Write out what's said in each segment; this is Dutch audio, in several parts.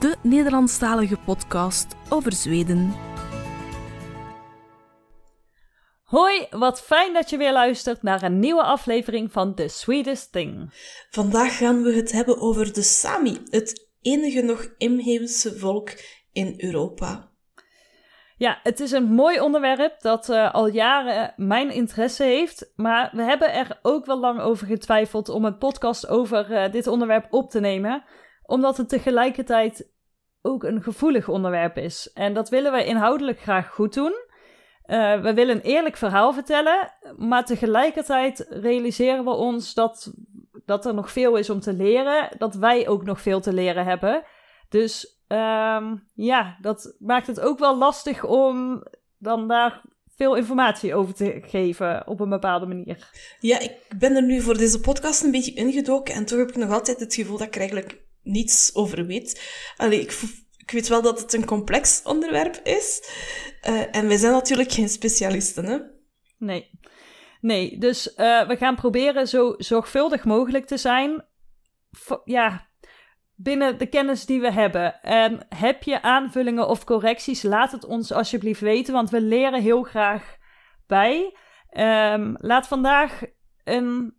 de Nederlandstalige podcast over Zweden. Hoi, wat fijn dat je weer luistert naar een nieuwe aflevering van The Sweetest Thing. Vandaag gaan we het hebben over de Sami, het enige nog inheemse volk in Europa. Ja, het is een mooi onderwerp dat uh, al jaren mijn interesse heeft. Maar we hebben er ook wel lang over getwijfeld om een podcast over uh, dit onderwerp op te nemen. Omdat het tegelijkertijd ook een gevoelig onderwerp is. En dat willen we inhoudelijk graag goed doen. Uh, we willen een eerlijk verhaal vertellen. Maar tegelijkertijd realiseren we ons dat, dat er nog veel is om te leren. Dat wij ook nog veel te leren hebben. Dus Um, ja, dat maakt het ook wel lastig om dan daar veel informatie over te geven op een bepaalde manier. Ja, ik ben er nu voor deze podcast een beetje ingedoken en toch heb ik nog altijd het gevoel dat ik eigenlijk niets over weet. Allee, ik, ik weet wel dat het een complex onderwerp is. Uh, en wij zijn natuurlijk geen specialisten, hè? Nee. Nee, dus uh, we gaan proberen zo zorgvuldig mogelijk te zijn. Ja, binnen de kennis die we hebben. En heb je aanvullingen of correcties, laat het ons alsjeblieft weten, want we leren heel graag bij. Um, laat vandaag een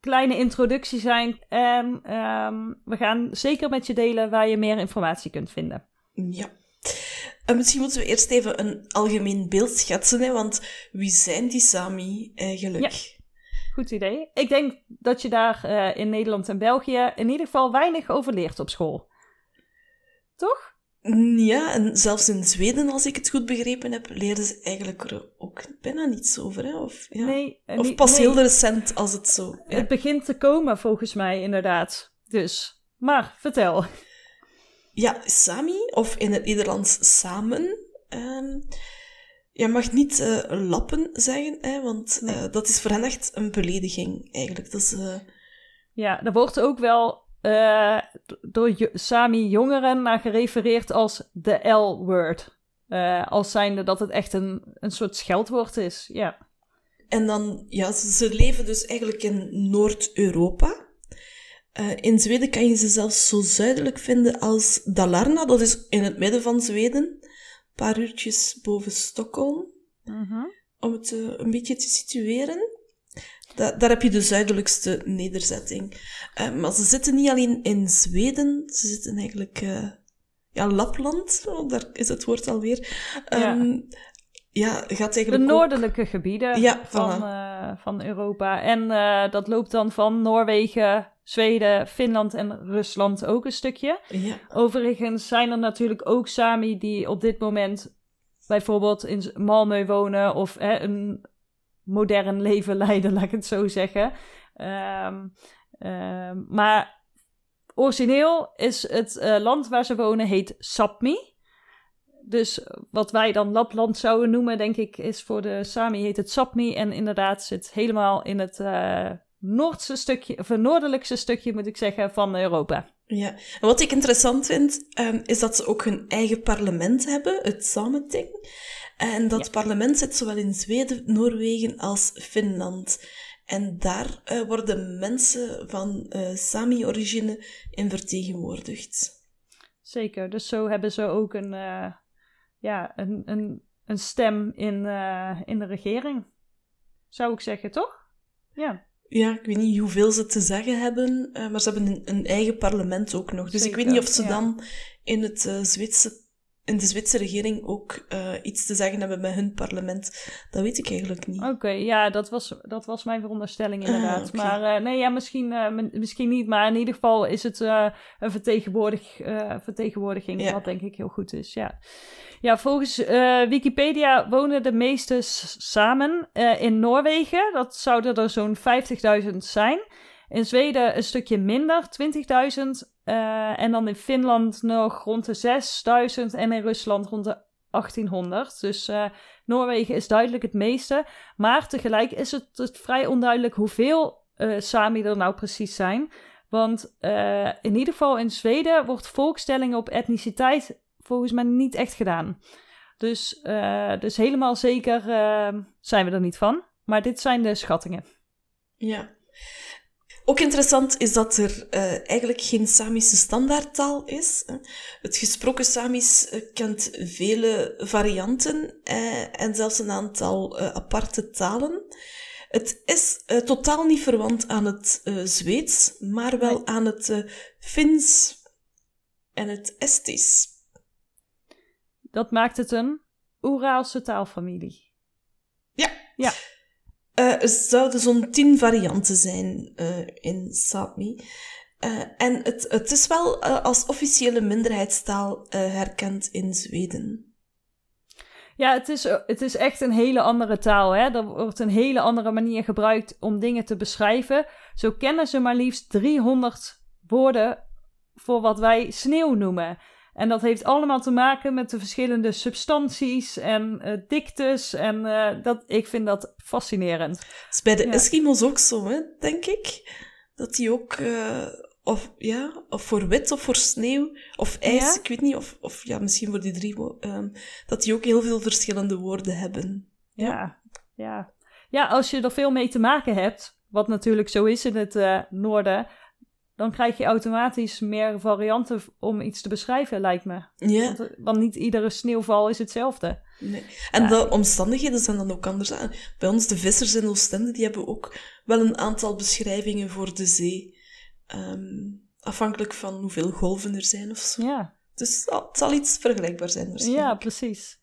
kleine introductie zijn en um, we gaan zeker met je delen waar je meer informatie kunt vinden. Ja. En misschien moeten we eerst even een algemeen beeld schetsen, hè, want wie zijn die Sami eigenlijk? Ja. Goed idee. Ik denk dat je daar uh, in Nederland en België in ieder geval weinig over leert op school. Toch? Ja, en zelfs in Zweden, als ik het goed begrepen heb, leerden ze eigenlijk er ook bijna niets over. Hè? Of, ja. nee, of pas nee. heel recent als het zo. Ja. Het begint te komen volgens mij, inderdaad. Dus, maar vertel. Ja, Sami, of in het Nederlands samen. Um, je mag niet uh, lappen zeggen, hè, want nee. uh, dat is voor hen echt een belediging eigenlijk. Dat is, uh... Ja, er wordt ook wel door Sami jongeren naar gerefereerd als de L-word. als zijnde dat het echt een, een soort scheldwoord is, ja. En dan, ja, ze, ze leven dus eigenlijk in Noord-Europa. in Zweden kan je ze zelfs zo zuidelijk vinden als Dalarna, dat is in het midden van Zweden paar uurtjes boven Stockholm. Mm -hmm. Om het een beetje te situeren. Da daar heb je de zuidelijkste nederzetting. Uh, maar ze zitten niet alleen in Zweden, ze zitten eigenlijk... Uh, ja, Lapland, oh, daar is het woord alweer. Um, ja. ja, gaat eigenlijk De noordelijke ook... gebieden ja, van, voilà. van Europa. En dat loopt dan van Noorwegen Zweden, Finland en Rusland ook een stukje. Ja. Overigens zijn er natuurlijk ook Sami die op dit moment bijvoorbeeld in Malmö wonen of hè, een modern leven leiden, laat ik het zo zeggen. Um, um, maar origineel is het uh, land waar ze wonen heet Sapmi. Dus wat wij dan Lapland zouden noemen, denk ik, is voor de Sami heet het Sapmi. En inderdaad zit helemaal in het uh, noordse stukje, of noordelijkste stukje moet ik zeggen, van Europa. Ja, en wat ik interessant vind, um, is dat ze ook hun eigen parlement hebben, het Sameting. En dat ja. parlement zit zowel in Zweden, Noorwegen als Finland. En daar uh, worden mensen van uh, Sami-origine in vertegenwoordigd. Zeker, dus zo hebben ze ook een, uh, ja, een, een, een stem in, in de regering. Zou ik zeggen, toch? Ja. Ja, ik weet niet hoeveel ze te zeggen hebben, maar ze hebben een, een, eigen parlement ook nog. Dus Zeker, ik weet niet of ze ja. dan in, het, Zwitse, in de Zwitserse regering ook uh, iets te zeggen hebben met hun parlement. Dat weet ik eigenlijk niet. Oké, okay, ja, dat was, dat was mijn veronderstelling inderdaad. Ah, okay. Maar nee, ja, misschien, misschien niet. Maar in ieder geval is het een vertegenwoordig, vertegenwoordiging, ja. wat denk ik heel goed is, ja. Ja, volgens Wikipedia wonen de meeste samen in Noorwegen. Dat zouden er zo'n 50.000 zijn. In Zweden een stukje minder, 20.000. Uh, en dan in Finland nog rond de 6.000 en in Rusland rond de 1800. Dus uh, Noorwegen is duidelijk het meeste. Maar tegelijk is het, vrij onduidelijk hoeveel uh, Sami er nou precies zijn. Want in ieder geval in Zweden wordt volkstelling op etniciteit volgens mij niet echt gedaan. Dus, dus helemaal zeker zijn we er niet van. Maar dit zijn de schattingen. Ja. Ook interessant is dat er uh, eigenlijk geen Samische standaardtaal is. Het gesproken Samisch uh, kent vele varianten uh, en zelfs een aantal aparte talen. Het is totaal niet verwant aan het Zweeds, maar wel aan het Fins en het Estisch. Dat maakt het een Oeraalse taalfamilie. Ja. Ja. Uh, er zouden zo'n tien varianten zijn uh, in Sápmi. Uh, en het, het is wel als officiële minderheidstaal herkend in Zweden. Ja, het is, het is echt een hele andere taal. Hè? Er wordt een hele andere manier gebruikt om dingen te beschrijven. Zo kennen ze maar liefst 300 woorden voor wat wij sneeuw noemen. En dat heeft allemaal te maken met de verschillende substanties en uh, diktes. En uh, dat, ik vind dat fascinerend. is bij de ja. Eskimo's ook zo, hè, denk ik. Dat die ook, uh, of, ja, of voor wit of voor sneeuw of ijs, ja? ik weet niet, of, of ja, misschien voor die drie, um, dat die ook heel veel verschillende woorden hebben. Ja. ja, ja. Ja, als je er veel mee te maken hebt, wat natuurlijk zo is in het noorden, dan krijg je automatisch meer varianten om iets te beschrijven, lijkt me. Ja. Want, want niet iedere sneeuwval is hetzelfde. Nee. En ja. de omstandigheden zijn dan ook anders. Bij ons, de vissers in Oostende, die hebben ook wel een aantal beschrijvingen voor de zee. Um, afhankelijk van hoeveel golven er zijn of zo. Ja. Dus het zal iets vergelijkbaar zijn Ja, precies.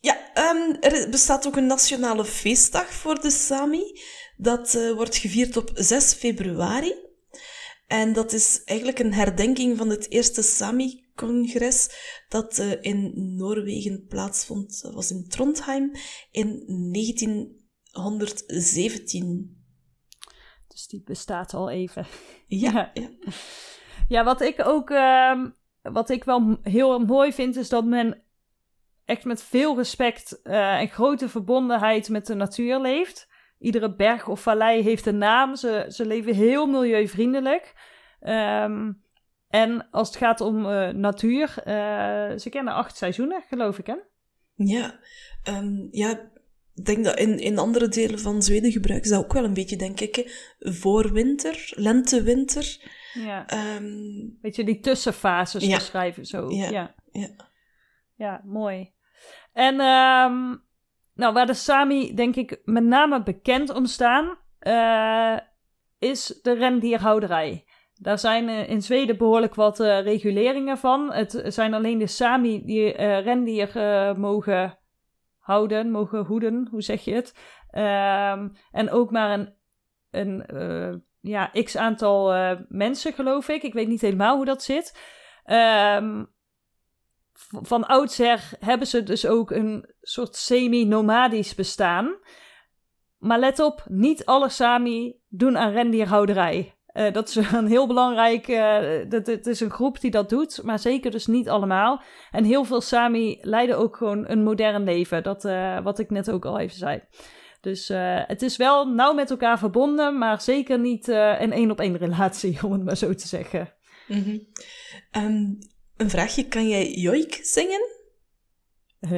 Ja, um, er bestaat ook een nationale feestdag voor de Sami. Dat uh, wordt gevierd op 6 februari. En dat is eigenlijk een herdenking van het eerste Sami-congres dat uh, in Noorwegen plaatsvond. Dat was in Trondheim in 1917. Dus die bestaat al even. Ja, ja. ja wat ik ook uh, wat ik wel heel mooi vind, is dat men echt met veel respect uh, en grote verbondenheid met de natuur leeft. Iedere berg of vallei heeft een naam. Ze, ze leven heel milieuvriendelijk. Um, en als het gaat om uh, natuur, uh, ze kennen acht seizoenen, geloof ik, hè? Ja, um, ja ik denk dat in, in andere delen van Zweden gebruiken ze dat ook wel een beetje, denk ik. Hè? Voorwinter, lente, winter. Ja. Um, Weet je, die tussenfases ja. beschrijven zo. Ja. ja. Ja. ja mooi. En um, nou, waar de Sami denk ik met name bekend om staan, uh, is de rendierhouderij. Daar zijn uh, in Zweden behoorlijk wat uh, reguleringen van. Het zijn alleen de Sami die rendier mogen houden, mogen hoeden, hoe zeg je het? Um, en ook maar een, een ja, x aantal mensen, geloof ik. Ik weet niet helemaal hoe dat zit. Um, van oudsher hebben ze dus ook een soort semi-nomadisch bestaan. Maar let op, niet alle Sami doen aan rendierhouderij. Uh, dat is een heel belangrijk. Uh, dat, het is een groep die dat doet, maar zeker dus niet allemaal. En heel veel Sami leiden ook gewoon een modern leven. Dat, uh, wat ik net ook al even zei. Dus het is wel nauw met elkaar verbonden, maar zeker niet een één op één relatie, om het maar zo te zeggen. Mm een vraagje, kan jij Joik zingen? Uh,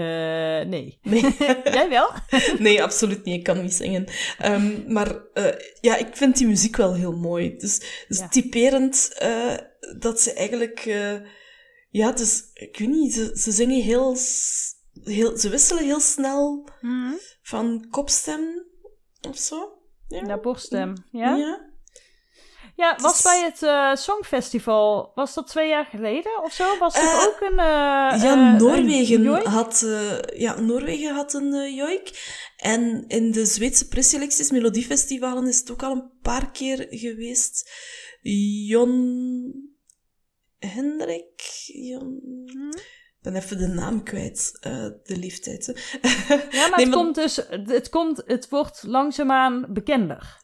nee. nee. Jij wel? nee, absoluut niet. Ik kan niet zingen. Um, maar uh, ja, ik vind die muziek wel heel mooi. Dus, dus ja. typerend uh, dat ze eigenlijk... ja, dus ik weet niet, ze, ze zingen heel, heel... Ze wisselen heel snel mm -hmm. van kopstem of zo. Ja. Naar borststem, ja? Ja. Ja, was bij het uh, Songfestival, was dat twee jaar geleden of zo? Was er uh, ook een... Uh, ja, Noorwegen had, ja, Noorwegen had een joik. En in de Zweedse preselecties, Melodiefestivalen, is het ook al een paar keer geweest. Jon Hendrik? Jon... Ik ben even de naam kwijt, de leeftijd. Ja, maar, nee, het komt dus, het, komt, het wordt langzaamaan bekender.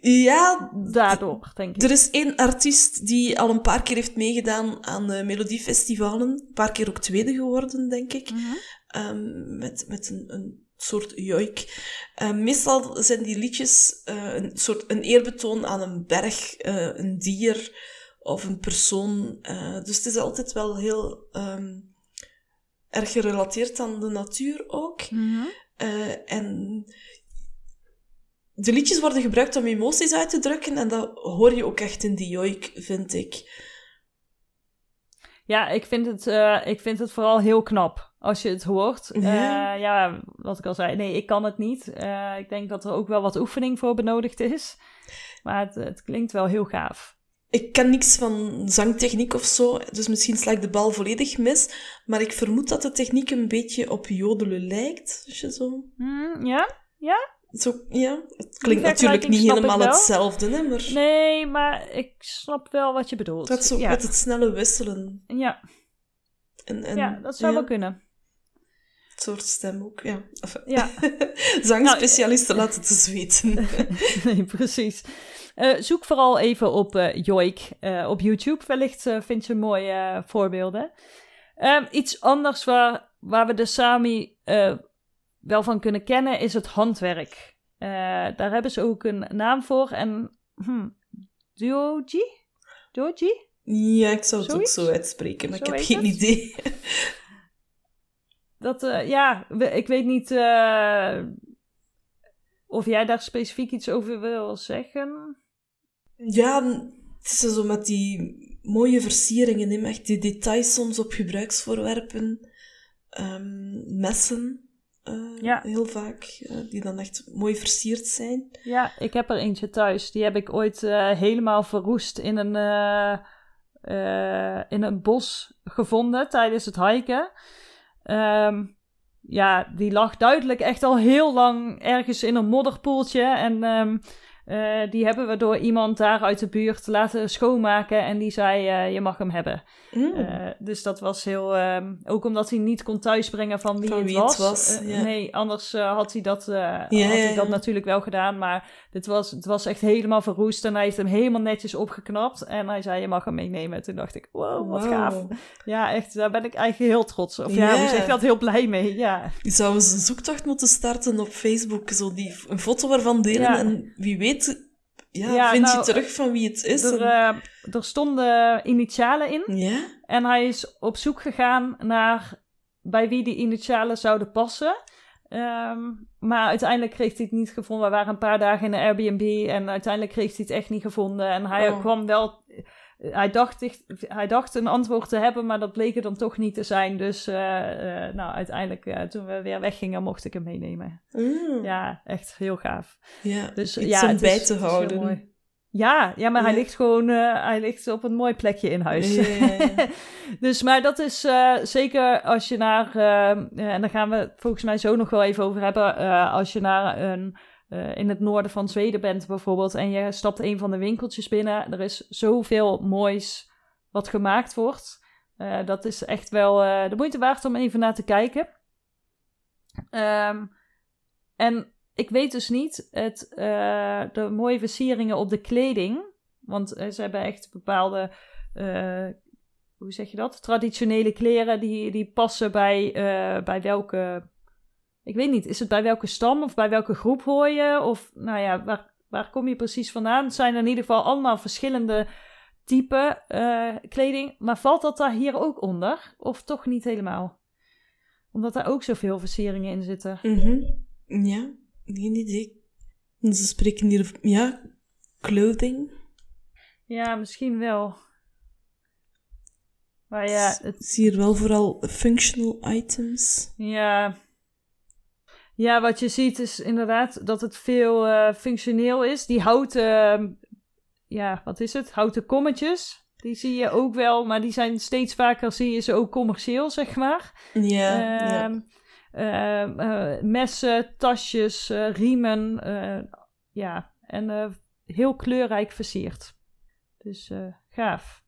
Ja, daardoor, denk ik. er is één artiest die al een paar keer heeft meegedaan aan melodiefestivalen. Een paar keer ook tweede geworden, denk ik. Mhm. um, met, met een, een soort joik. Uh, meestal zijn die liedjes uh, een soort een eerbetoon aan een berg, uh, een dier of een persoon. dus het is altijd wel heel um, erg gerelateerd aan de natuur ook. Mm -hmm. en de liedjes worden gebruikt om emoties uit te drukken en dat hoor je ook echt in die joik, vind ik. Ja, ik vind het, ik vind het vooral heel knap als je het hoort. Ja. Uh, ja, wat ik al zei, nee, ik kan het niet. Uh, ik denk dat er ook wel wat oefening voor benodigd is. Maar het, het, klinkt wel heel gaaf. Ik ken niks van zangtechniek of zo, dus misschien sla ik de bal volledig mis. Maar ik vermoed dat de techniek een beetje op jodelen lijkt, als je zo... Mm, ja? Ja? Zo, ja, het klinkt natuurlijk niet helemaal hetzelfde, hè, maar... Nee, maar ik snap wel wat je bedoelt. Dat zo ja. met het snelle wisselen. Ja. En, en, ja, dat zou ja. wel kunnen soort stem ook, ja. Enfin, ja. Zangspecialisten nou, laten het eens weten. nee, precies. Uh, zoek vooral even op uh, Joik uh, op YouTube. Wellicht vind je mooie voorbeelden. Um, iets anders waar, waar we de Sami wel van kunnen kennen is het handwerk. daar hebben ze ook een naam voor. En hm, Duoji? Duoji? Ja, ik zou het Zoiets? ook zo uitspreken, maar Zo ik heb geen het? idee. Dat, uh, ja, ik weet niet uh, of jij daar specifiek iets over wil zeggen. Ja, het is zo met die mooie versieringen, hè, echt die details soms op gebruiksvoorwerpen, um, messen, uh, Ja. heel vaak, uh, die dan echt mooi versierd zijn. Ja, ik heb er eentje thuis. Die heb ik ooit uh, helemaal verroest in een, in een bos gevonden tijdens het hiken. Um, ja, die lag duidelijk echt al heel lang ergens in een modderpoeltje. En um, uh, die hebben we door iemand daar uit de buurt laten schoonmaken. En die zei, uh, je mag hem hebben. Mm. Uh, dus dat was heel... Um, ook omdat hij niet kon thuisbrengen van wie, Van het, was. het was. Nee, anders had hij dat, had hij dat natuurlijk wel gedaan. Maar dit was, het was echt helemaal verroest. En hij heeft hem helemaal netjes opgeknapt. En hij zei, je mag hem meenemen. Toen dacht ik, wow, wat gaaf. Ja, echt, daar ben ik eigenlijk heel trots op. Of ja, hoe zeg je dat? Heel blij mee, ja. Je zou eens een zoektocht moeten starten op Facebook, zo die, een foto ervan delen Ja. en wie weet, ja, Ja, vind nou, je terug van wie het is. Er, en- uh, er stonden initialen in. Ja? En hij is op zoek gegaan naar bij wie die initialen zouden passen. Um, maar uiteindelijk kreeg hij het niet gevonden. We waren een paar dagen in de Airbnb en uiteindelijk kreeg hij het echt niet gevonden. En hij Oh. kwam wel. Hij dacht, hij dacht een antwoord te hebben, maar dat bleek er dan toch niet te zijn. Dus uh, uh, nou, uiteindelijk, uh, toen we weer weggingen, mocht ik hem meenemen. Mm. Ja, echt heel gaaf. ja. Dus ja, om het bij te houden. Ja, ja, maar hij ligt gewoon hij ligt op een mooi plekje in huis. Dus, maar dat is zeker als je naar, en daar gaan we het volgens mij zo nog wel even over hebben, als je naar een, uh, in het noorden van Zweden bent bijvoorbeeld en je stapt een van de winkeltjes binnen, er is zoveel moois wat gemaakt wordt. Uh, dat is echt wel uh, de moeite waard om even naar te kijken. Um, en ik weet dus niet het, de mooie versieringen op de kleding. Want ze hebben echt bepaalde, hoe zeg je dat? Traditionele kleren die, die passen bij, bij welke. Ik weet niet, is het bij welke stam of bij welke groep hoor je? Of nou ja, waar, waar kom je precies vandaan? Het zijn in ieder geval allemaal verschillende type uh, kleding. Maar valt dat daar hier ook onder? Of toch niet helemaal? Omdat daar ook zoveel versieringen in zitten. Mm -hmm. Ja, geen idee. Ze spreken hier, ja, clothing. Ja, misschien wel. Maar ja, Ik het, zie hier wel vooral functional items. ja. Ja, wat je ziet is inderdaad dat het veel uh, functioneel is. Die houten, uh, ja, wat is het? Houten kommetjes. Die zie je ook wel, maar die zijn steeds vaker, zie je ze ook commercieel, zeg maar. Ja, uh, ja. Uh, messen, tasjes, uh, riemen. ja, en heel kleurrijk versierd. Dus gaaf.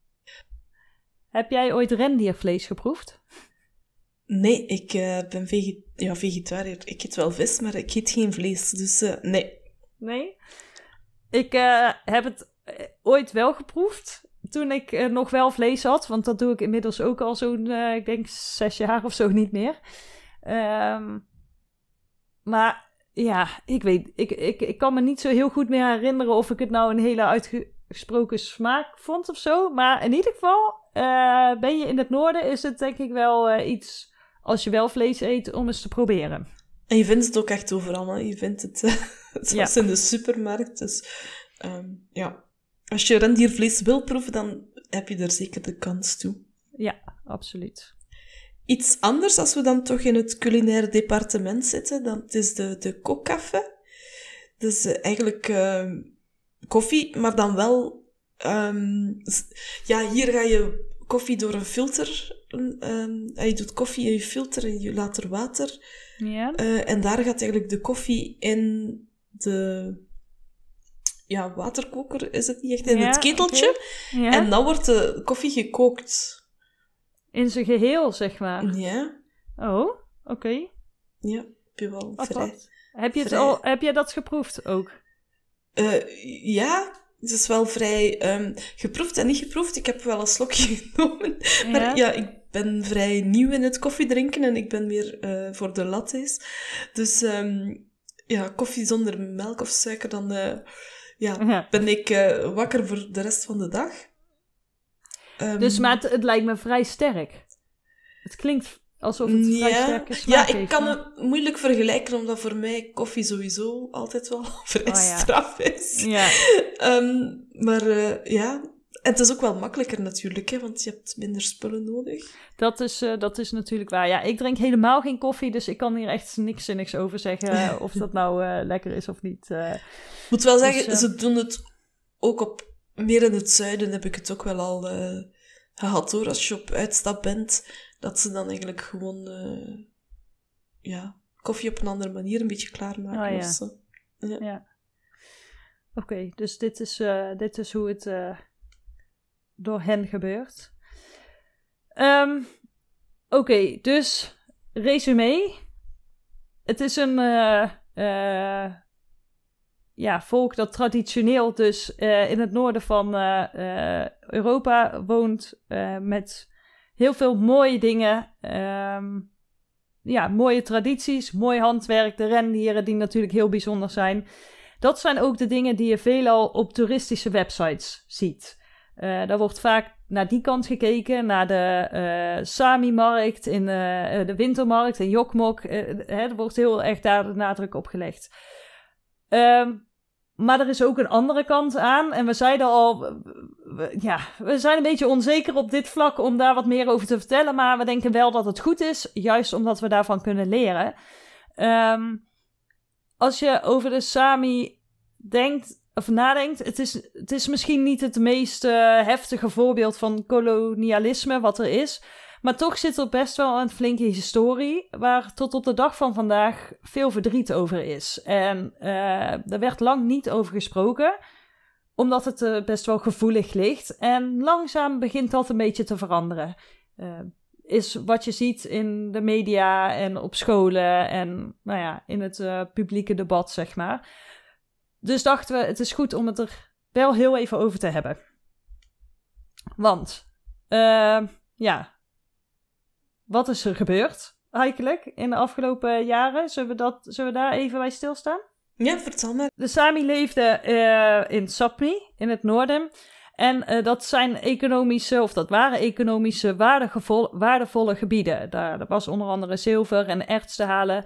Heb jij ooit rendiervlees geproefd? Nee, ik ben vege ja, vegetariër. Ik eet wel vis, maar ik eet geen vlees. Dus nee. Nee? Ik uh, heb het ooit wel geproefd. Toen ik nog wel vlees had. Want dat doe ik inmiddels ook al zo'n, ik denk, zes jaar of zo niet meer. Um, maar ja, ik weet, ik, ik, ik kan me niet zo heel goed meer herinneren of ik het nou een hele uitgesproken smaak vond of zo. Maar in ieder geval, ben je in het noorden, is het denk ik wel iets, als je wel vlees eet, om eens te proberen. En je vindt het ook echt overal, hè? je vindt het zelfs ja. in de supermarkt. Dus um, ja, als je rendiervlees wil proeven, dan heb je er zeker de kans toe. Ja, absoluut. Iets anders, als we dan toch in het culinaire departement zitten, dan het is de, de kokkaffe. Dus uh, eigenlijk uh, koffie, maar dan wel... Um, ja, hier ga je koffie door een filter... Um, je doet koffie in je filter en je laat er water. Ja. Uh, en daar gaat eigenlijk de koffie in de ja, waterkoker is het niet echt, in ja, het keteltje. Okay. Ja. En dan wordt de koffie gekookt. In zijn geheel, zeg maar. Ja. Oh, oké. Okay. Ja, heb je wel Wat vrij. dat? Heb je, het vrij. al, heb je dat geproefd ook? Uh, ja, het is wel vrij um, geproefd en niet geproefd. Ik heb wel een slokje genomen. Ja. Maar ja, ik ben vrij nieuw in het koffiedrinken en ik ben meer uh, voor de lattes. Dus um, ja, koffie zonder melk of suiker, dan uh, ja, Ja. ben ik uh, wakker voor de rest van de dag. Um, Dus, maar het, het lijkt me vrij sterk. Het klinkt alsof het vrij ja, sterke smaak ja, ik kan het moeilijk vergelijken, omdat voor mij koffie sowieso altijd wel vrij Oh ja. straf is. Ja, Ehm, maar uh, ja, en het is ook wel makkelijker natuurlijk, hè, want je hebt minder spullen nodig. dat is, uh, dat is natuurlijk waar. Ja, ik drink helemaal geen koffie, dus ik kan hier echt niks zinnigs over zeggen of dat nou uh, lekker is of niet. Ik moet wel zeggen, Dus, ze doen het ook op, meer in het zuiden heb ik het ook wel al gehad hoor, als je op uitstap bent, dat ze dan eigenlijk gewoon, uh, ja, koffie op een andere manier een beetje klaarmaken Oh, ja. of zo. Ja. ja. Oké, okay, dus dit is, uh, dit is hoe het uh, door hen gebeurt. Um, Oké, okay, dus resume. Het is een uh, ja, volk dat traditioneel dus in het noorden van Europa woont met heel veel mooie dingen. Um, ja, mooie tradities, mooi handwerk, de rendieren die natuurlijk heel bijzonder zijn. Dat zijn ook de dingen die je veelal op toeristische websites ziet. Uh, daar wordt vaak naar die kant gekeken, naar de uh, Sami-markt, in uh, de wintermarkt in Jokmok. Hè, er wordt heel erg daar de nadruk op gelegd. Um, maar er is ook een andere kant aan. En we zeiden al, we, ja, we zijn een beetje onzeker op dit vlak om daar wat meer over te vertellen. Maar we denken wel dat het goed is, juist omdat we daarvan kunnen leren. Um, als je over de Sami denkt of nadenkt, het is, het is misschien niet het meest uh, heftige voorbeeld van kolonialisme wat er is. Maar toch zit er best wel een flinke historie, waar tot op de dag van vandaag veel verdriet over is. En uh, er werd lang niet over gesproken, omdat het uh, best wel gevoelig ligt. En langzaam begint dat een beetje te veranderen. Uh, is wat je ziet in de media en op scholen en nou ja, in het publieke debat, zeg maar. Dus dachten we, het is goed om het er wel heel even over te hebben. Want, ja, wat is er gebeurd eigenlijk in de afgelopen jaren? Zullen we, dat, zullen we daar even bij stilstaan? Ja, vertel maar. De Sami leefden uh, in Sapmi, in het noorden. En uh, dat zijn economische, of dat waren economische waardevolle gebieden. Daar, daar was onder andere zilver en erts te halen.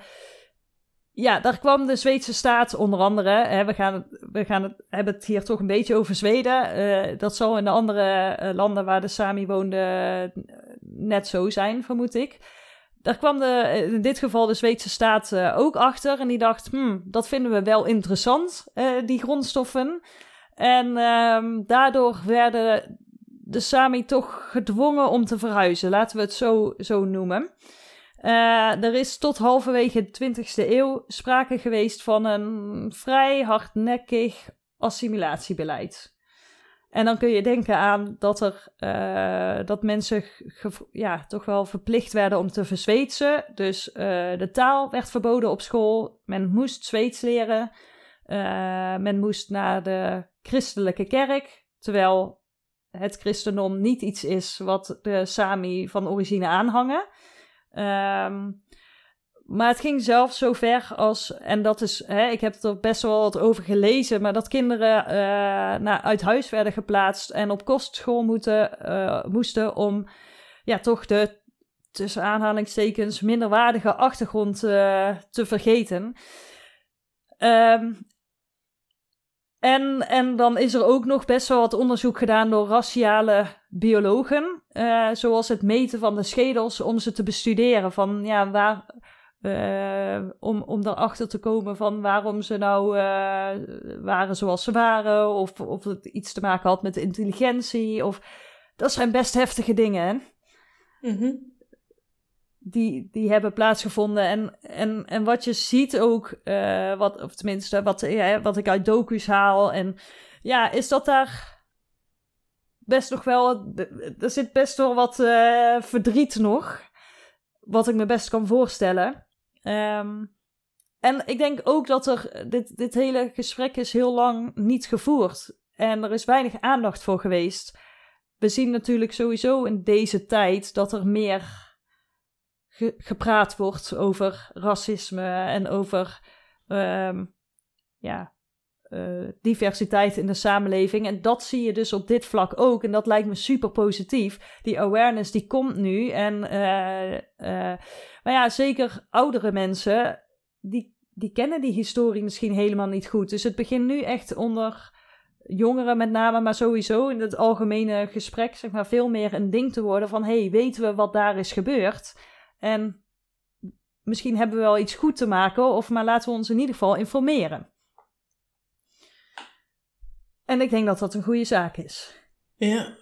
Ja, daar kwam de Zweedse staat onder andere. Hè, we gaan, we gaan het, hebben het hier toch een beetje over Zweden. Uh, dat zal in de andere uh, landen waar de Sami woonden net zo zijn, vermoed ik. Daar kwam de, in dit geval de Zweedse staat ook achter. En die dacht, hmm, dat vinden we wel interessant, die grondstoffen. En um, daardoor werden de Sami toch gedwongen om te verhuizen. Laten we het zo, zo noemen. Uh, er is tot halverwege de 20e eeuw sprake geweest van een vrij hardnekkig assimilatiebeleid. En dan kun je denken aan dat, er, uh, dat mensen ja, toch wel verplicht werden om te verzweetsen. Dus uh, de taal werd verboden op school. Men moest Zweeds leren. men moest naar de christelijke kerk, terwijl het christendom niet iets is wat de Sami van origine aanhangen. Ehm, maar het ging zelfs zo ver als, en dat is, hè, ik heb er best wel wat over gelezen, maar dat kinderen uh, naar, uit huis werden geplaatst en op kostschool moeten, uh, moesten om ja, toch de tussen aanhalingstekens minderwaardige achtergrond uh, te vergeten. Um, en, en dan is er ook nog best wel wat onderzoek gedaan door raciale biologen. Uh, zoals het meten van de schedels om ze te bestuderen. Van ja, waar, uh, om, om erachter te komen van waarom ze nou uh, waren zoals ze waren. Of, of het iets te maken had met intelligentie. Of, dat zijn best heftige dingen. Hè? Mm -hmm die, die hebben plaatsgevonden. En, en, en wat je ziet ook, wat, of tenminste wat, ja, wat ik uit docu's haal. En ja, is dat daar best nog wel. Er zit best wel wat uh, verdriet nog. Wat ik me best kan voorstellen. Um, en ik denk ook dat er. Dit, dit hele gesprek is heel lang niet gevoerd. En er is weinig aandacht voor geweest. We zien natuurlijk sowieso in deze tijd dat er meer gepraat wordt over racisme en over um, ja, uh, diversiteit in de samenleving. En dat zie je dus op dit vlak ook. En dat lijkt me super positief. Die awareness die komt nu. En, uh, uh, maar ja, zeker oudere mensen, die, die kennen die historie misschien helemaal niet goed. Dus het begint nu echt onder jongeren met name, maar sowieso in het algemene gesprek, zeg maar, veel meer een ding te worden van, hey, weten we wat daar is gebeurd? En misschien hebben we wel iets goed te maken, of maar laten we ons in ieder geval informeren. En ik denk dat dat een goede zaak is. Ja.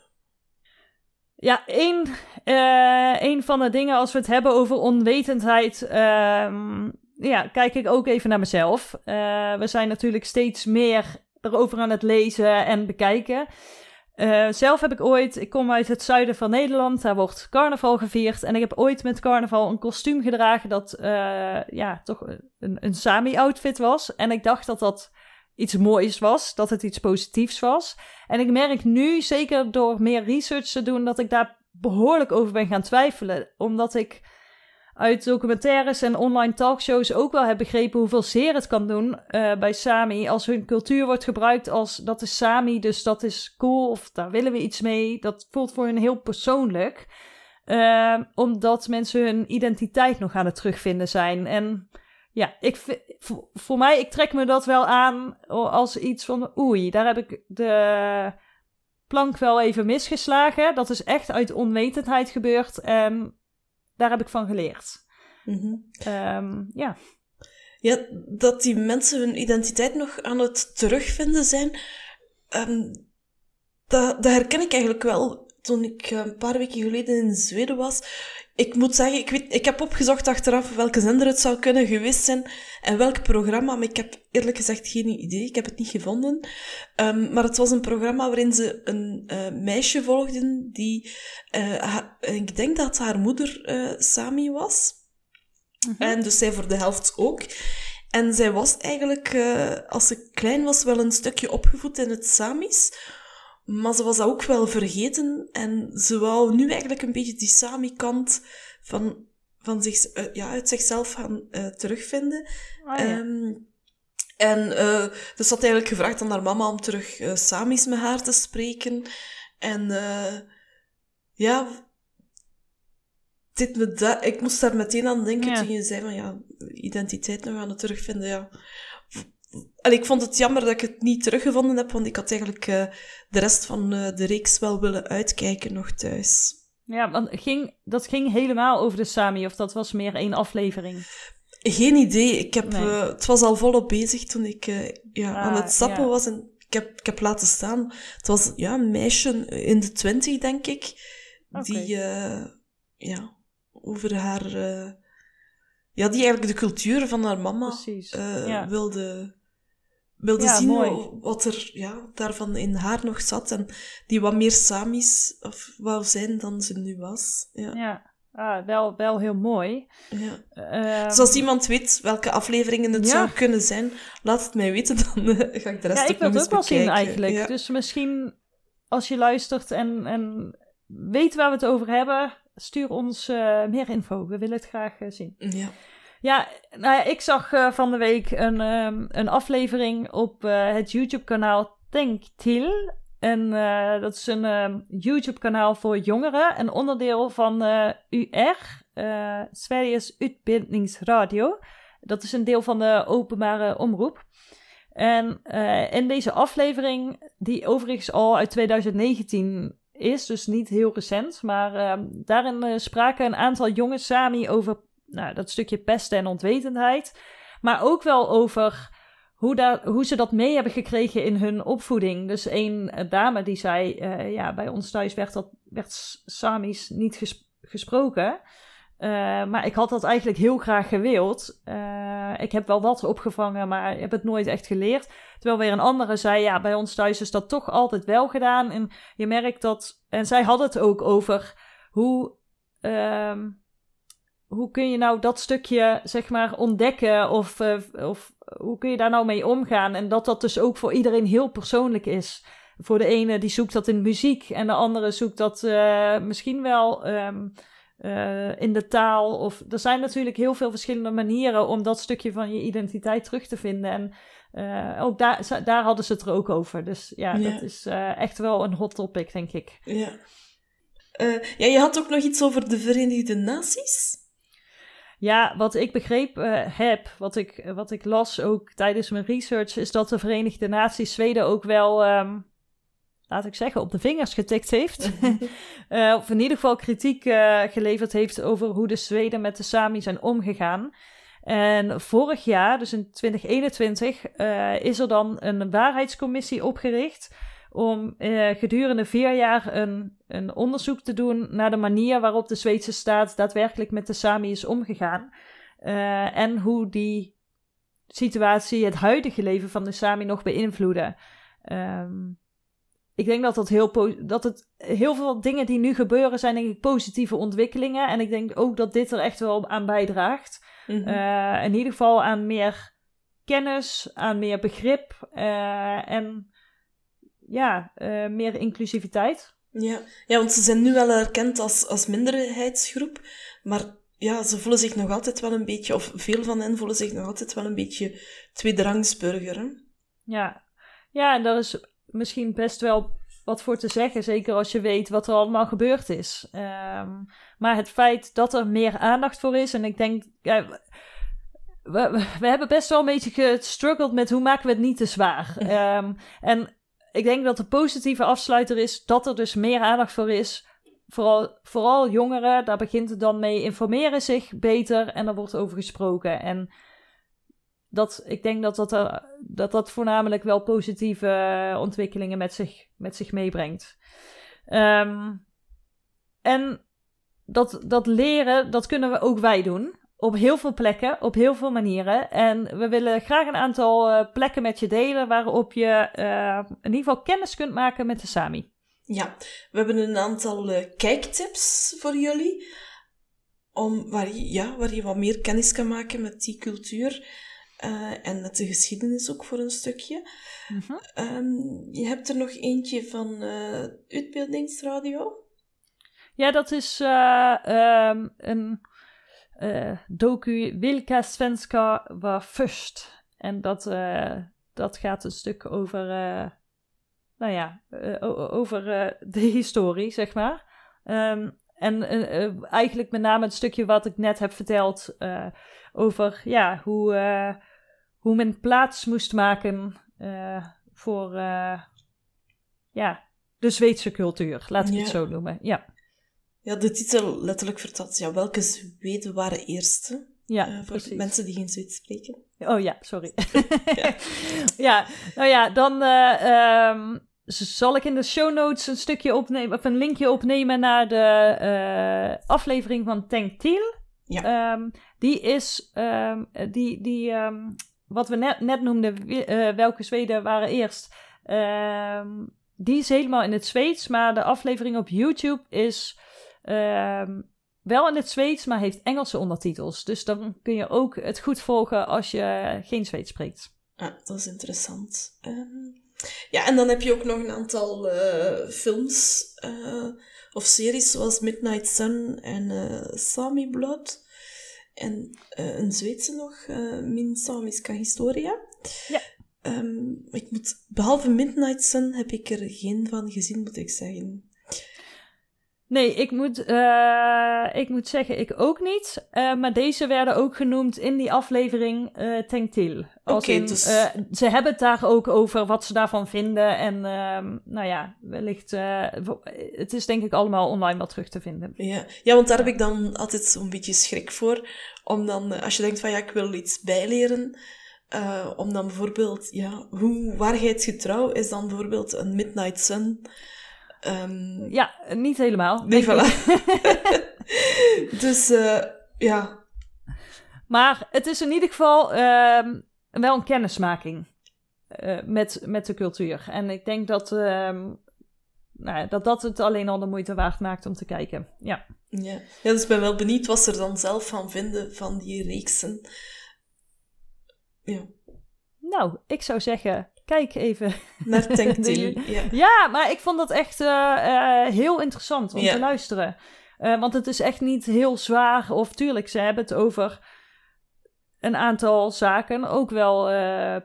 Ja, één, uh, één van de dingen als we het hebben over onwetendheid. Uh, ja, kijk ik ook even naar mezelf. Uh, we zijn natuurlijk steeds meer erover aan het lezen en bekijken. Uh, zelf heb ik ooit, ik kom uit het zuiden van Nederland, daar wordt carnaval gevierd. En ik heb ooit met carnaval een kostuum gedragen dat uh, ja, toch een, een Sami-outfit was. En ik dacht dat dat iets moois was, dat het iets positiefs was. En ik merk nu, zeker door meer research te doen, dat ik daar behoorlijk over ben gaan twijfelen. Omdat ik uit documentaires en online talkshows ook wel heb begrepen hoeveel zeer het kan doen uh, bij Sami. Als hun cultuur wordt gebruikt als dat is Sami, dus dat is cool of daar willen we iets mee. Dat voelt voor hen heel persoonlijk. Uh, omdat mensen hun identiteit nog aan het terugvinden zijn. En ja, ik, voor mij, ik trek me dat wel aan als iets van oei, daar heb ik de plank wel even misgeslagen. Dat is echt uit onwetendheid gebeurd. En daar heb ik van geleerd. Mm ja. Ja, dat die mensen hun identiteit nog aan het terugvinden zijn, um, dat, dat herken ik eigenlijk wel. Toen ik eh, een paar weken geleden in Zweden was, ik moet zeggen, ik, weet, ik heb opgezocht achteraf welke zender het zou kunnen geweest zijn en welk programma, maar ik heb eerlijk gezegd geen idee. Ik heb het niet gevonden. Um, maar het was een programma waarin ze een uh, meisje volgden die, uh, ik denk dat haar moeder uh, Sami was. Mm -hmm. En dus zij voor de helft ook. En zij was eigenlijk, als ze klein was, wel een stukje opgevoed in het Samis. Maar ze was dat ook wel vergeten. En ze wou nu eigenlijk een beetje die Sami-kant van, van zich, uh, ja, uit zichzelf gaan uh, terugvinden. Oh, ja. um, en uh, dus had eigenlijk gevraagd aan haar mama om terug uh, Samis met haar te spreken. En ja, dit me da ik moest daar meteen aan denken ja. toen je zei van ja, identiteit nog aan het terugvinden. Ja. Ik vond het jammer dat ik het niet teruggevonden heb, want ik had eigenlijk uh, de rest van uh, de reeks wel willen uitkijken nog thuis. Ja, want ging, dat ging helemaal over de Sami, of dat was meer één aflevering? Geen idee. Ik heb, nee. uh, het was al volop bezig toen ik ja, ah, aan het zappen ja. was. En ik heb, ik heb laten staan. Het was ja, een meisje in de twintig, denk ik. Okay. Die ja, over haar... ja, die eigenlijk de cultuur van haar mama ja. wilde wilde ja, zien mooi. wat er ja, daarvan in haar nog zat. En die wat meer Samis of wou zijn dan ze nu was. Ja. ja. ah, wel, wel heel mooi. Ja. Ehm, Dus als iemand weet welke afleveringen het zou kunnen zijn, laat het mij weten, dan eh, ga ik de rest ja, ik wil het ook wel zien eigenlijk. Dus misschien als je luistert en, en weet waar we het over hebben, stuur ons eh, meer info. We willen het graag eh, zien. Ja. Ja, nou ik zag eh, van de week een, ehm, een aflevering op eh, het YouTube-kanaal Till. En eh, dat is een ehm, YouTube-kanaal voor jongeren, een onderdeel van UR, Sveriges Utbildningsradio. Dat is een deel van de openbare omroep. En in deze aflevering, die overigens al uit 2019 is, dus niet heel recent, maar ehm, daarin spraken een aantal jonge Sami over nou, dat stukje pesten en onwetendheid. Maar ook wel over hoe, daar, hoe ze dat mee hebben gekregen in hun opvoeding. Dus een dame die zei, eh, ja, bij ons thuis werd, dat, werd Samisch niet ges- gesproken. Eh, maar ik had dat eigenlijk heel graag gewild. Eh, ik heb wel wat opgevangen, maar ik heb het nooit echt geleerd. Terwijl weer een andere zei, ja, bij ons thuis is dat toch altijd wel gedaan. En je merkt dat, en zij had het ook over hoe, ehm, hoe kun je nou dat stukje, zeg maar, ontdekken? Of, eh, of hoe kun je daar nou mee omgaan? En dat dat dus ook voor iedereen heel persoonlijk is. Voor de ene die zoekt dat in muziek en de andere zoekt dat eh, misschien wel ehm, eh, in de taal. Of er zijn natuurlijk heel veel verschillende manieren om dat stukje van je identiteit terug te vinden. En ook daar, daar hadden ze het er ook over. Dus ja, Ja. dat is echt wel een hot topic, denk ik. Ja. Ja, je had ook nog iets over de Verenigde Naties. Ja, wat ik begreep eh, heb, wat ik, wat ik las ook tijdens mijn research, is dat de Verenigde Naties Zweden ook wel, ehm, laat ik zeggen, op de vingers getikt heeft. Eh, of in ieder geval kritiek eh, geleverd heeft over hoe de Zweden met de Sami zijn omgegaan. En vorig jaar, dus in 2021, eh, is er dan een waarheidscommissie opgericht om eh, gedurende vier jaar een, een onderzoek te doen naar de manier waarop de Zweedse staat daadwerkelijk met de Sami is omgegaan. Eh, en hoe die situatie het huidige leven van de Sami nog beïnvloeden. Ehm, ik denk dat, dat, heel dat het heel veel dingen die nu gebeuren zijn, denk ik, positieve ontwikkelingen. En ik denk ook dat dit er echt wel aan bijdraagt. Mhm. Eh, in ieder geval aan meer kennis, aan meer begrip en ja, eh, meer inclusiviteit. Ja. ja, want ze zijn nu wel erkend als, als minderheidsgroep, maar ja, ze voelen zich nog altijd wel een beetje, of veel van hen voelen zich nog altijd wel een beetje tweederangsburger. Hè? Ja. ja, en daar is misschien best wel wat voor te zeggen, zeker als je weet wat er allemaal gebeurd is. Ehm, maar het feit dat er meer aandacht voor is, en ik denk, ja, we, we, we hebben best wel een beetje gestruggeld met hoe maken we het niet te zwaar. Ehm, en ik denk dat de positieve afsluiter is dat er dus meer aandacht voor is. Vooral, vooral jongeren, daar begint het dan mee, informeren zich beter en er wordt over gesproken. En dat, ik denk dat dat, er- dat dat voornamelijk wel positieve eh, ontwikkelingen met zich, met zich meebrengt. Ehm, en dat, dat leren, dat kunnen we ook wij doen. Op heel veel plekken, op heel veel manieren. En we willen graag een aantal eh, plekken met je delen waarop je eh, in ieder geval kennis kunt maken met de Sami. Ja, we hebben een aantal eh, kijktips voor jullie, om, waar, je, ja, waar je wat meer kennis kan maken met die cultuur en met de geschiedenis ook voor een stukje. Ehm, je hebt er nog eentje van Uitbeeldingsradio. Ja, dat is eh, ehm, een eh, docu Wilka Svenska var först. En dat, eh, dat gaat een stuk over, eh, nou ja, over de historie, zeg maar. Ehm, en eigenlijk met name het stukje wat ik net heb verteld over ja, hoe, hoe men plaats moest maken voor ja, de Zweedse cultuur, laat ik Ja. het zo noemen. Ja. Ja, de titel letterlijk vertaalt, ja, welke Zweden waren eerste? Ja, Eh, voor precies. mensen die geen Zweeds spreken. Oh ja, sorry. ja. nou ja, dan eh, ehm, zal ik in de show notes een stukje opnemen, of een linkje opnemen naar de eh, aflevering van Tank Thiel. Ja. Ehm, die is, ehm, die, die wat we net, net noemden, welke Zweden waren eerst. Die is helemaal in het Zweeds, maar de aflevering op YouTube is ehm, wel in het Zweeds, maar heeft Engelse ondertitels. Dus dan kun je ook het goed volgen als je geen Zweeds spreekt. Ah, dat is interessant. Ehm, ja, en dan heb je ook nog een aantal uh, films uh, of series zoals Midnight Sun en uh, Sami Blood. En een Zweedse nog, Min Samiska Historia. Ja. Um, ik moet, behalve Midnight Sun heb ik er geen van gezien, moet ik zeggen. Nee, ik moet, uh, ik moet zeggen, ik ook niet. Uh, maar deze werden ook genoemd in die aflevering uh, Tenktil. Oké, okay, dus... ze hebben het daar ook over wat ze daarvan vinden. En ehm, nou ja, wellicht... het is denk ik allemaal online wel terug te vinden. Ja, ja want daar heb ik dan altijd zo'n beetje schrik voor. Om dan, als je denkt van ja, ik wil iets bijleren... om dan bijvoorbeeld, ja, hoe waarheidsgetrouw is dan bijvoorbeeld een Midnight Sun... Um, ja, niet helemaal. Nee, voilà. dus uh, ja. Maar het is in ieder geval uh, wel een kennismaking uh, met, met de cultuur. En ik denk dat, uh, nou, dat dat het alleen al de moeite waard maakt om te kijken. Ja. Ja. ja, dus ik ben wel benieuwd wat ze er dan zelf van vinden van die reeksen. Ja. Nou, ik zou zeggen, kijk even. Naar Tanktil, ja. ja. maar ik vond dat echt uh, uh, heel interessant om ja. te luisteren. Uh, want het is echt niet heel zwaar. Of tuurlijk, ze hebben het over een aantal zaken. Ook wel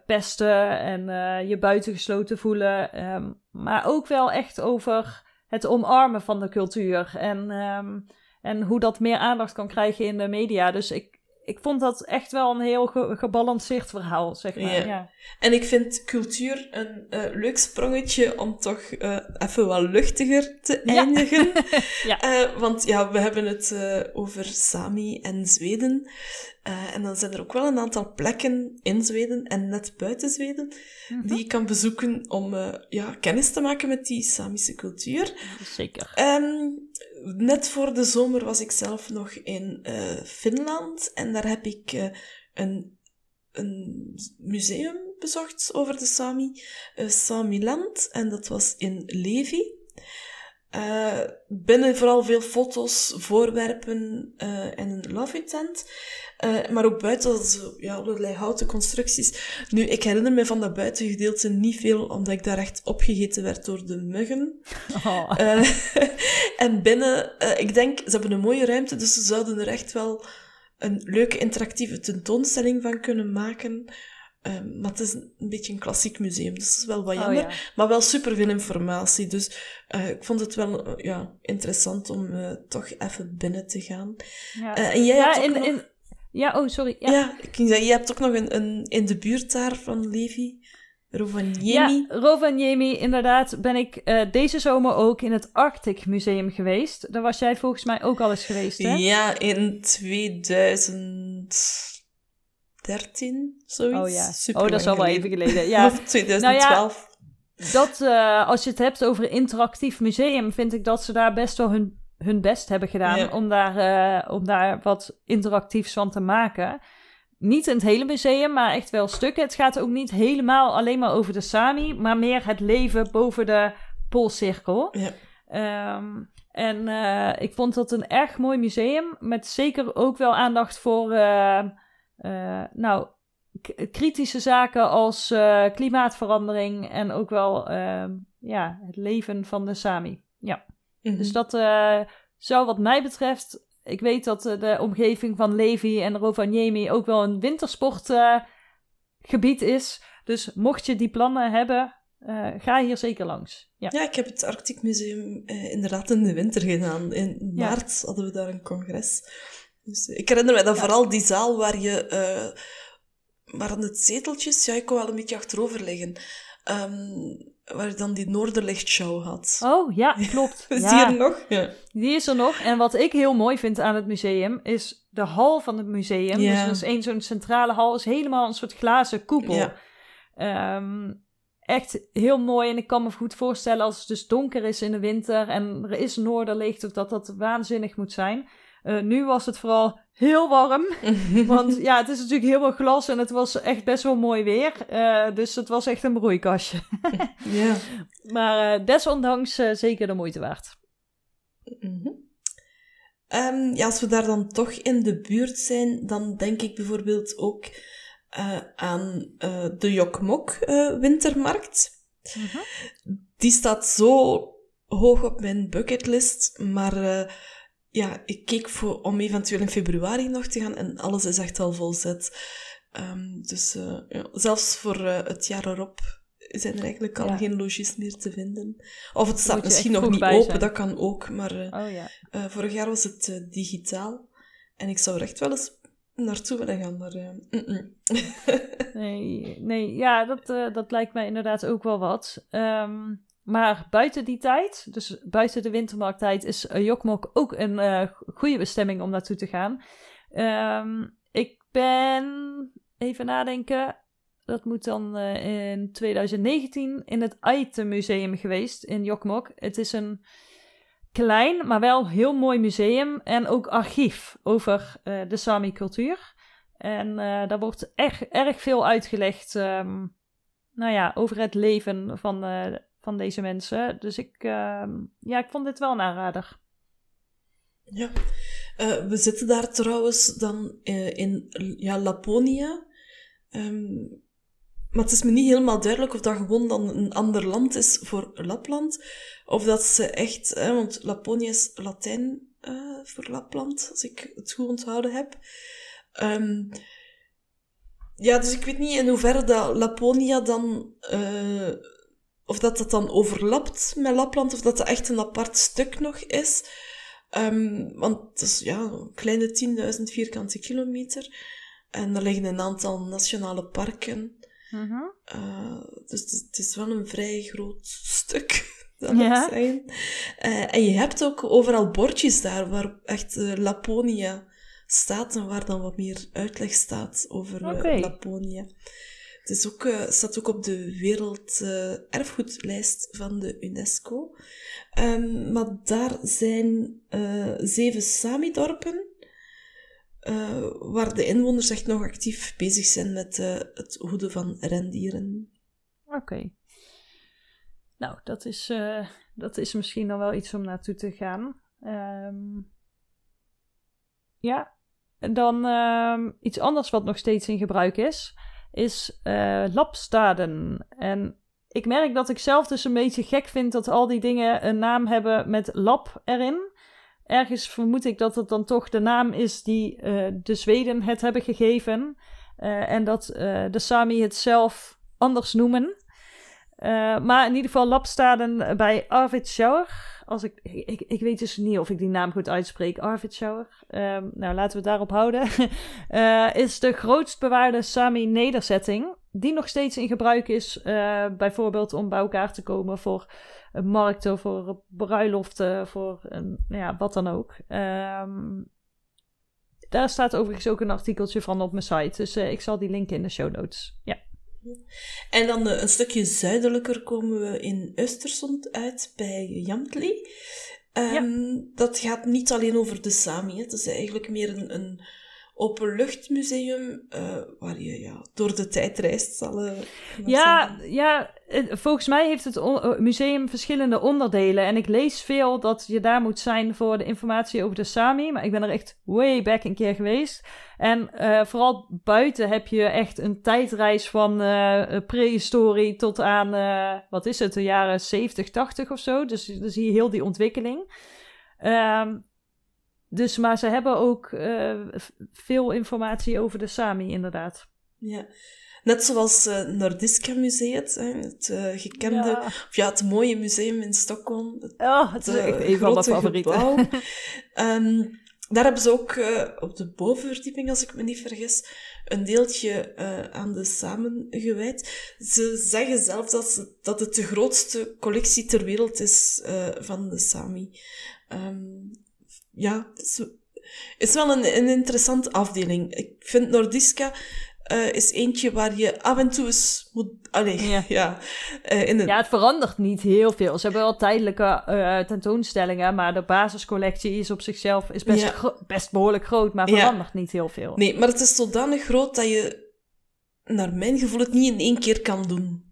pesten en je buitengesloten voelen. Um, maar ook wel echt over het omarmen van de cultuur. En, um, en hoe dat meer aandacht kan krijgen in de media. Dus ik, ik vond dat echt wel een heel gebalanceerd verhaal, zeg maar. Ja. En ik vind cultuur een uh, leuk sprongetje om toch uh, even wat luchtiger te eindigen. ja. Uh, want ja, we hebben het over Sami en Zweden. en dan zijn er ook wel een aantal plekken in Zweden en net buiten Zweden mm -hmm. die je kan bezoeken om ja, kennis te maken met die Samische cultuur. Zeker. Um, net voor de zomer was ik zelf nog in uh, Finland en daar heb ik uh, een, een museum bezocht over de Sami, uh, Samiland, en dat was in Levi. Uh, binnen vooral veel foto's, voorwerpen uh, en een love tent. Uh, maar ook buiten ja, allerlei houten constructies. Nu, ik herinner me van dat buitengedeelte niet veel, omdat ik daar echt opgegeten werd door de muggen. Oh. en binnen, ik denk, ze hebben een mooie ruimte, dus ze zouden er echt wel een leuke interactieve tentoonstelling van kunnen maken. Um, maar het is een beetje een klassiek museum, dus dat is wel wat oh, jammer. Oh, ja. Maar wel superveel informatie. Dus uh, ik vond het wel uh, ja, interessant om uh, toch even binnen te gaan. Ja, en jij ja, hebt in, nog... in... ja oh, sorry. Ja, ja ik ging zeggen, jij hebt ook nog een, een in de buurt daar van Levi. Rovaniemi. Ja, Rovaniemi, inderdaad. Ben ik deze zomer ook in het Arctic Museum geweest. Daar was jij volgens mij ook al eens geweest, hè? Ja, in 2000... 13, zoiets. Oh ja, Super oh, dat is al wel even geleden. Ja. of 2012. Nou ja, dat, uh, als je het hebt over interactief museum, vind ik dat ze daar best wel hun, hun best hebben gedaan ja. om, daar, uh, om daar wat interactiefs van te maken. Niet in het hele museum, maar echt wel stukken. Het gaat ook niet helemaal alleen maar over de Sami, maar meer het leven boven de Poolcirkel. Ja. Um, en uh, ik vond dat een erg mooi museum, met zeker ook wel aandacht voor uh, nou, kritische zaken als uh, klimaatverandering en ook wel uh, ja, het leven van de Sami. Ja. -hmm. Dus dat uh, zou wat mij betreft. Ik weet dat de omgeving van Levi en Rovaniemi ook wel een wintersportgebied is. Dus mocht je die plannen hebben, ga hier zeker langs. Ja. ja, ik heb het Arctic Museum inderdaad in de winter gedaan. In maart hadden we daar een congres. Dus ik herinner me dan vooral die zaal waar je... Uh, waar aan het zeteltjes... Ja, ik kon wel een beetje achterover liggen. Um, waar je dan die Noorderlichtshow had. Oh, ja, klopt. is ja. die er nog? Ja. Die is er nog. En wat ik heel mooi vind aan het museum, is de hal van het museum. Ja. Dus is één zo'n centrale hal, is helemaal een soort glazen koepel. Ja. Um, echt heel mooi. En ik kan me goed voorstellen als het dus donker is in de winter en er is noorderlicht, dat dat waanzinnig moet zijn. Uh, nu was het vooral heel warm. want ja, het is natuurlijk heel veel glas en het was echt best wel mooi weer. Uh, dus het was echt een broeikastje. ja. Maar uh, desondanks zeker de moeite waard. Mm -hmm. Ehm, ja, als we daar dan toch in de buurt zijn, dan denk ik bijvoorbeeld ook aan de Jokmok wintermarkt. Mhm. Die staat zo hoog op mijn bucketlist, maar ja, ik keek voor, om eventueel in februari nog te gaan en alles is echt al volzet. Um, dus ja, zelfs voor het jaar erop zijn er eigenlijk al geen logies meer te vinden. Of het staat misschien nog niet open, dat kan ook. Maar uh, oh, ja. vorig jaar was het digitaal. En ik zou er echt wel eens naartoe willen gaan, maar... Mm -mm. nee, nee, ja, dat, dat lijkt mij inderdaad ook wel wat. Um, maar buiten die tijd, dus buiten de wintermarkttijd, is Jokmok ook een goede bestemming om naartoe te gaan. Um, ik ben, even nadenken, dat moet dan uh, in 2019 in het Aite Museum geweest in Jokmok. Het is een klein, maar wel heel mooi museum en ook archief over de Sami-cultuur. En daar wordt echt erg veel uitgelegd um, nou ja, over het leven van, van deze mensen. Dus ik, ehm, ja, ik vond dit wel een aanrader. Ja, we zitten daar trouwens dan in ja, Laponia. Um, maar het is me niet helemaal duidelijk of dat gewoon dan een ander land is voor Lapland. Of dat ze echt, hè, want Laponië is Latijn uh, voor Lapland, als ik het goed onthouden heb. Um, ja, dus ik weet niet in hoeverre dat Laponia dan, of dat dat dan overlapt met Lapland, of dat dat echt een apart stuk nog is. Um, want het is ja, een kleine 10.000 vierkante kilometer. En er liggen een aantal nationale parken. Mm dus het, is wel een vrij groot stuk, dat ja. zijn. Uh, en je hebt ook overal bordjes daar waar echt uh, Laponia staat en waar dan wat meer uitleg staat over Laponia. Het is ook, staat ook op de werelderfgoedlijst van de UNESCO. Um, maar daar zijn zeven Sami-dorpen uh, waar de inwoners echt nog actief bezig zijn met het hoeden van rendieren. Oké. Nou, dat is, dat is misschien dan wel iets om naartoe te gaan. Um, ja, en dan um, iets anders wat nog steeds in gebruik is, is labstaden. En ik merk dat ik zelf dus een beetje gek vind dat al die dingen een naam hebben met lab erin ergens vermoed ik dat het dan toch de naam is die uh, de Zweden het hebben gegeven. Uh, en dat uh, de Sami het zelf anders noemen. maar in ieder geval Lapstaden bij Arvidsjaur. Als ik, ik, ik weet dus niet of ik die naam goed uitspreek. Arvidsjaur. Um, nou, laten we het daarop houden. is de grootst bewaarde Sami-nederzetting. Die nog steeds in gebruik is. bijvoorbeeld om bij elkaar te komen voor markten, voor bruiloften, voor een, nou ja, wat dan ook. Um, daar staat overigens ook een artikeltje van op mijn site. Dus uh, ik zal die linken in de show notes. Ja. En dan uh, een stukje zuidelijker komen we in Östersund uit bij Jamtli. Um, ja. Dat gaat niet alleen over de Sami. Het is eigenlijk meer een, een openluchtmuseum uh, waar je ja, door de tijd reist, zal uh, ja, ja, volgens mij heeft het museum verschillende onderdelen. En ik lees veel dat je daar moet zijn voor de informatie over de Sami. Maar ik ben er echt way back een keer geweest. En uh, vooral buiten heb je echt een tijdreis van prehistorie tot aan, wat is het, de jaren 70, 80 of zo. Dus dan zie je heel die ontwikkeling. Um, dus, maar ze hebben ook uh, veel informatie over de Sami, inderdaad. Ja. Net zoals uh, Nordiska Museum, het uh, gekende, ja. Of ja, het mooie museum in Stockholm. Het, oh, het is echt een van mijn favorieten. um, daar hebben ze ook op de bovenverdieping, als ik me niet vergis, een deeltje aan de samen gewijd. Ze zeggen zelf dat, ze, dat het de grootste collectie ter wereld is van de Sami. Um, ja, het is, is wel een, een interessante afdeling. Ik vind Nordiska uh, is eentje waar je af en toe eens moet... Allee, ja. Ja, uh, in ja, het verandert niet heel veel. Ze hebben wel tijdelijke uh, tentoonstellingen, maar de basiscollectie is op zichzelf is best, ja. best behoorlijk groot, maar verandert niet heel veel. Nee, maar het is zodanig groot dat je, naar mijn gevoel, het niet in één keer kan doen.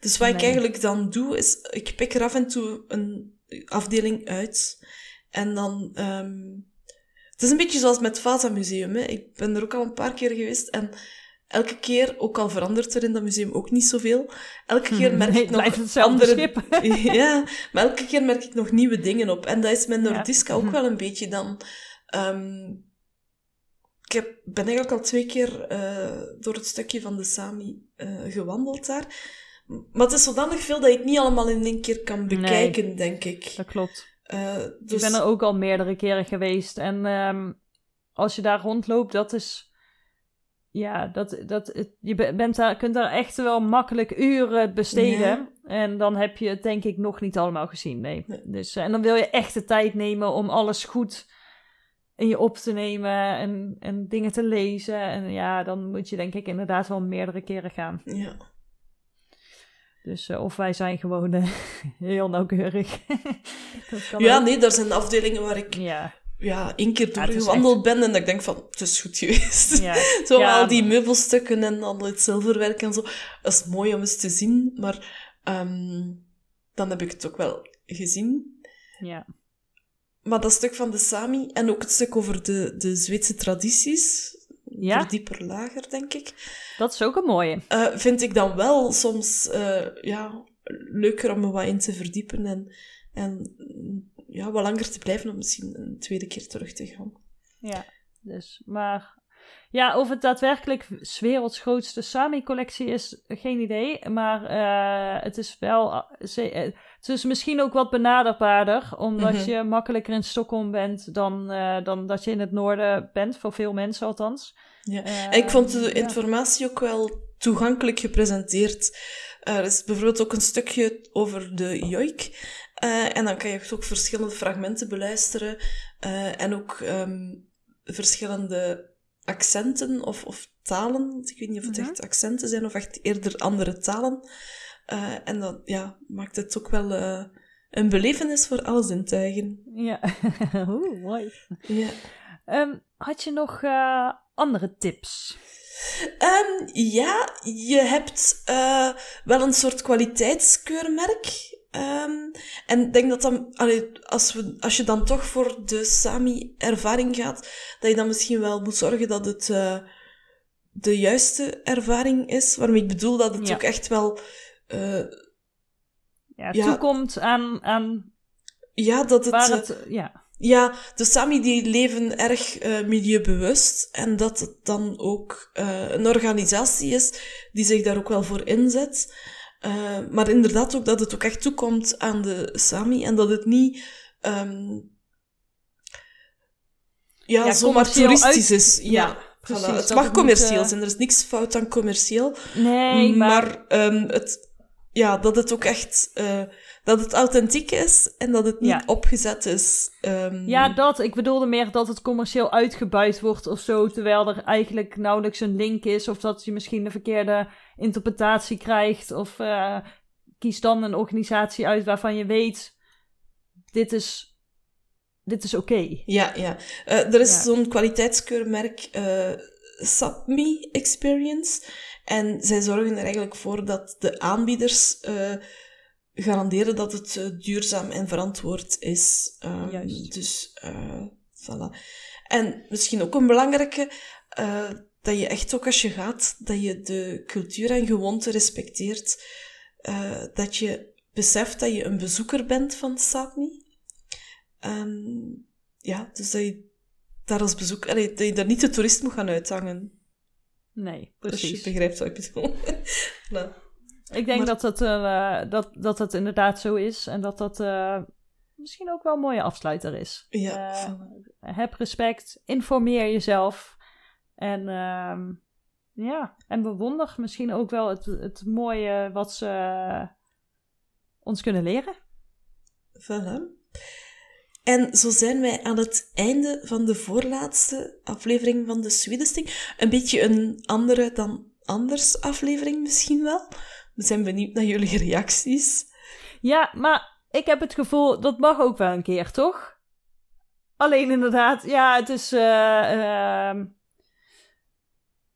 Dus wat nee. ik eigenlijk dan doe, is ik pik er af en toe een afdeling uit en dan um, het is een beetje zoals met het Vasa Museum. Hè. Ik ben er ook al een paar keer geweest en elke keer, ook al verandert er in dat museum ook niet zoveel, elke keer merk ik het nog andere... schip. ja, maar elke keer merk ik nog nieuwe dingen op. En dat is met Nordiska ook Mhm. wel een beetje dan... ehm, ik heb, ben eigenlijk al twee keer eh, door het stukje van de Sami eh, gewandeld daar. Maar het is zodanig veel dat je het niet allemaal in één keer kan Nee. bekijken, denk ik. Dat klopt. Eh, dus, Ik ben er ook al meerdere keren geweest. En ehm, als je daar rondloopt, dat is. Ja, dat, dat, je be- bent daar, kunt daar echt wel makkelijk uren besteden. Ja. En dan heb je het denk ik nog niet allemaal gezien. Nee. Nee. Dus, eh, en dan wil je echt de tijd nemen om alles goed in je op te nemen en, en dingen te lezen. En ja, dan moet je denk ik inderdaad wel meerdere keren gaan. Ja. Dus eh, of wij zijn gewoon eh, heel nauwkeurig. dat kan ja, ook. nee, daar zijn afdelingen waar ik Ja, ja, één keer Ja, is doorgewandeld ben en dat ik denk van, het is goed geweest. ja. Zo Ja, al die meubelstukken en al het zilverwerk en zo. Dat is mooi om eens te zien, maar ehm, dan heb ik het ook wel gezien. ja. Maar dat stuk van de Sami en ook het stuk over de, de Zweedse tradities, Ja? verdieper lager, denk ik, Dat is ook een mooie. eh, vind ik dan wel soms eh, ja, leuker om me wat in te verdiepen en, en ja, wat langer te blijven om misschien een tweede keer terug te gaan. Ja, dus, maar... Ja, of het daadwerkelijk werelds grootste Sami-collectie is, geen idee. Maar eh, het is wel... ze- het is misschien ook wat benaderbaarder, omdat Mhm. je makkelijker in Stockholm bent dan, eh, dan dat je in het noorden bent, voor veel mensen althans. Ja. Eh, En ik vond de ja. informatie ook wel toegankelijk gepresenteerd. Eh, er is bijvoorbeeld ook een stukje over de joik. En dan kan je ook verschillende fragmenten beluisteren. en ook ehm, verschillende accenten of, of talen. Ik weet niet of het Mhm. echt accenten zijn of echt eerder andere talen. Eh, en dat ja, maakt het ook wel eh, een belevenis voor alle zintuigen. Ja, Oeh, mooi. Ja. Ehm, had je nog eh, andere tips? Ehm, ja, je hebt wel een soort kwaliteitskeurmerk. Ehm, en ik denk dat dan, allee, als, we, als je dan toch voor de Sami-ervaring gaat, dat je dan misschien wel moet zorgen dat het de juiste ervaring is. Waarmee ik bedoel dat het Ja. ook echt wel, eh, Ja, Ja. toekomt aan, aan ja, dat het, eh, het... Ja, Ja, de Sami die leven erg eh, milieubewust en dat het dan ook een organisatie is die zich daar ook wel voor inzet. Maar inderdaad ook dat het ook echt toekomt aan de Sami en dat het niet ehm, ja, Ja, zomaar toeristisch uit- is. Ja, voilà. Het mag commercieel moet, zijn, er is niks fout aan commercieel. nee, maar... maar ehm, het, ja, dat het ook echt eh, dat het authentiek is en dat het niet Ja. opgezet is. Ehm, Ja, dat. Ik bedoelde meer dat het commercieel uitgebuit wordt of zo, terwijl er eigenlijk nauwelijks een link is, of dat je misschien de verkeerde interpretatie krijgt, of eh, kies dan een organisatie uit waarvan je weet, dit is, dit is oké. Ja, ja. Eh, er is Ja. zo'n kwaliteitskeurmerk, Sapmi Experience. En zij zorgen er eigenlijk voor dat de aanbieders eh, garanderen dat het eh, duurzaam en verantwoord is. Ehm, Juist. Dus, eh voilà. En misschien ook een belangrijke, dat je echt ook als je gaat, dat je de cultuur en gewoonte respecteert. Dat je beseft dat je een bezoeker bent van Sapmi. Ehm, ja, dus dat je daar als bezoek, allee, dat je daar niet de toerist moet gaan uithangen. Nee, Als je precies. begrijpt wat ik bedoel. nou, Ik denk Maar- dat, dat, eh, dat, dat dat inderdaad zo is en dat dat eh, misschien ook wel een mooie afsluiter is. ja, Eh, heb respect, informeer jezelf. En ehm, ja, en bewonder misschien ook wel het, het mooie wat ze ons kunnen leren. Voilà. En zo zijn wij aan het einde van de voorlaatste aflevering van de Swedesting. Een beetje een andere dan anders aflevering misschien wel. We zijn benieuwd naar jullie reacties. Ja, maar ik heb het gevoel dat mag ook wel een keer, toch? Alleen inderdaad, ja, het is. ehm,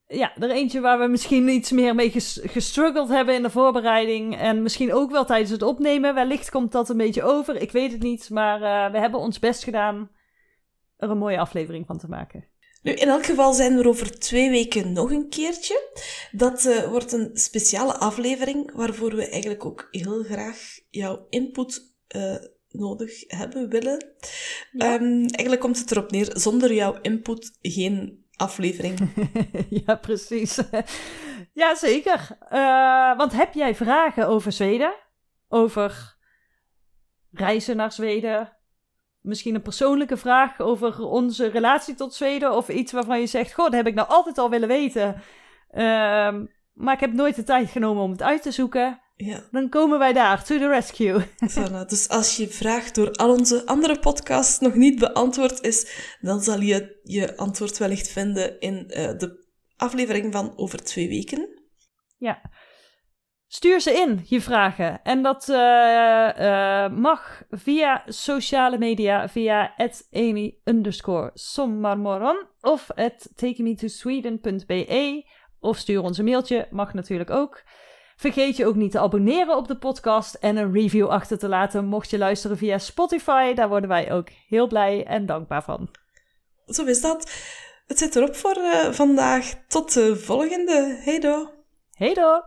ja, er eentje waar we misschien iets meer mee ges- gestruggeld hebben in de voorbereiding. En misschien ook wel tijdens het opnemen. Wellicht komt dat een beetje over. Ik weet het niet. Maar eh, we hebben ons best gedaan. er een mooie aflevering van te maken. Nu, in elk geval zijn we er over twee weken nog een keertje. Dat uh, wordt een speciale aflevering waarvoor we eigenlijk ook heel graag jouw input uh, nodig hebben, willen. Ja. Um, eigenlijk komt het erop neer, zonder jouw input geen aflevering. ja, precies. ja, zeker. Uh, want heb jij vragen over Zweden? Over reizen naar Zweden? Misschien een persoonlijke vraag over onze relatie tot Zweden? Of iets waarvan je zegt, goh, dat heb ik nou altijd al willen weten. Uh, maar ik heb nooit de tijd genomen om het uit te zoeken. Ja. Dan komen wij daar, to the rescue. Voilà, dus als je vraag door al onze andere podcasts nog niet beantwoord is, dan zal je je antwoord wellicht vinden in uh, de aflevering van over twee weken. Ja. Stuur ze in, je vragen. En dat uh, uh, mag via sociale media, via @amy underscore of at takemetosweden.be of stuur ons een mailtje, mag natuurlijk ook. Vergeet je ook niet te abonneren op de podcast en een review achter te laten mocht je luisteren via Spotify. Daar worden wij ook heel blij en dankbaar van. Zo is dat. Het zit erop voor uh, vandaag. Tot de volgende. Hey do. Hey do.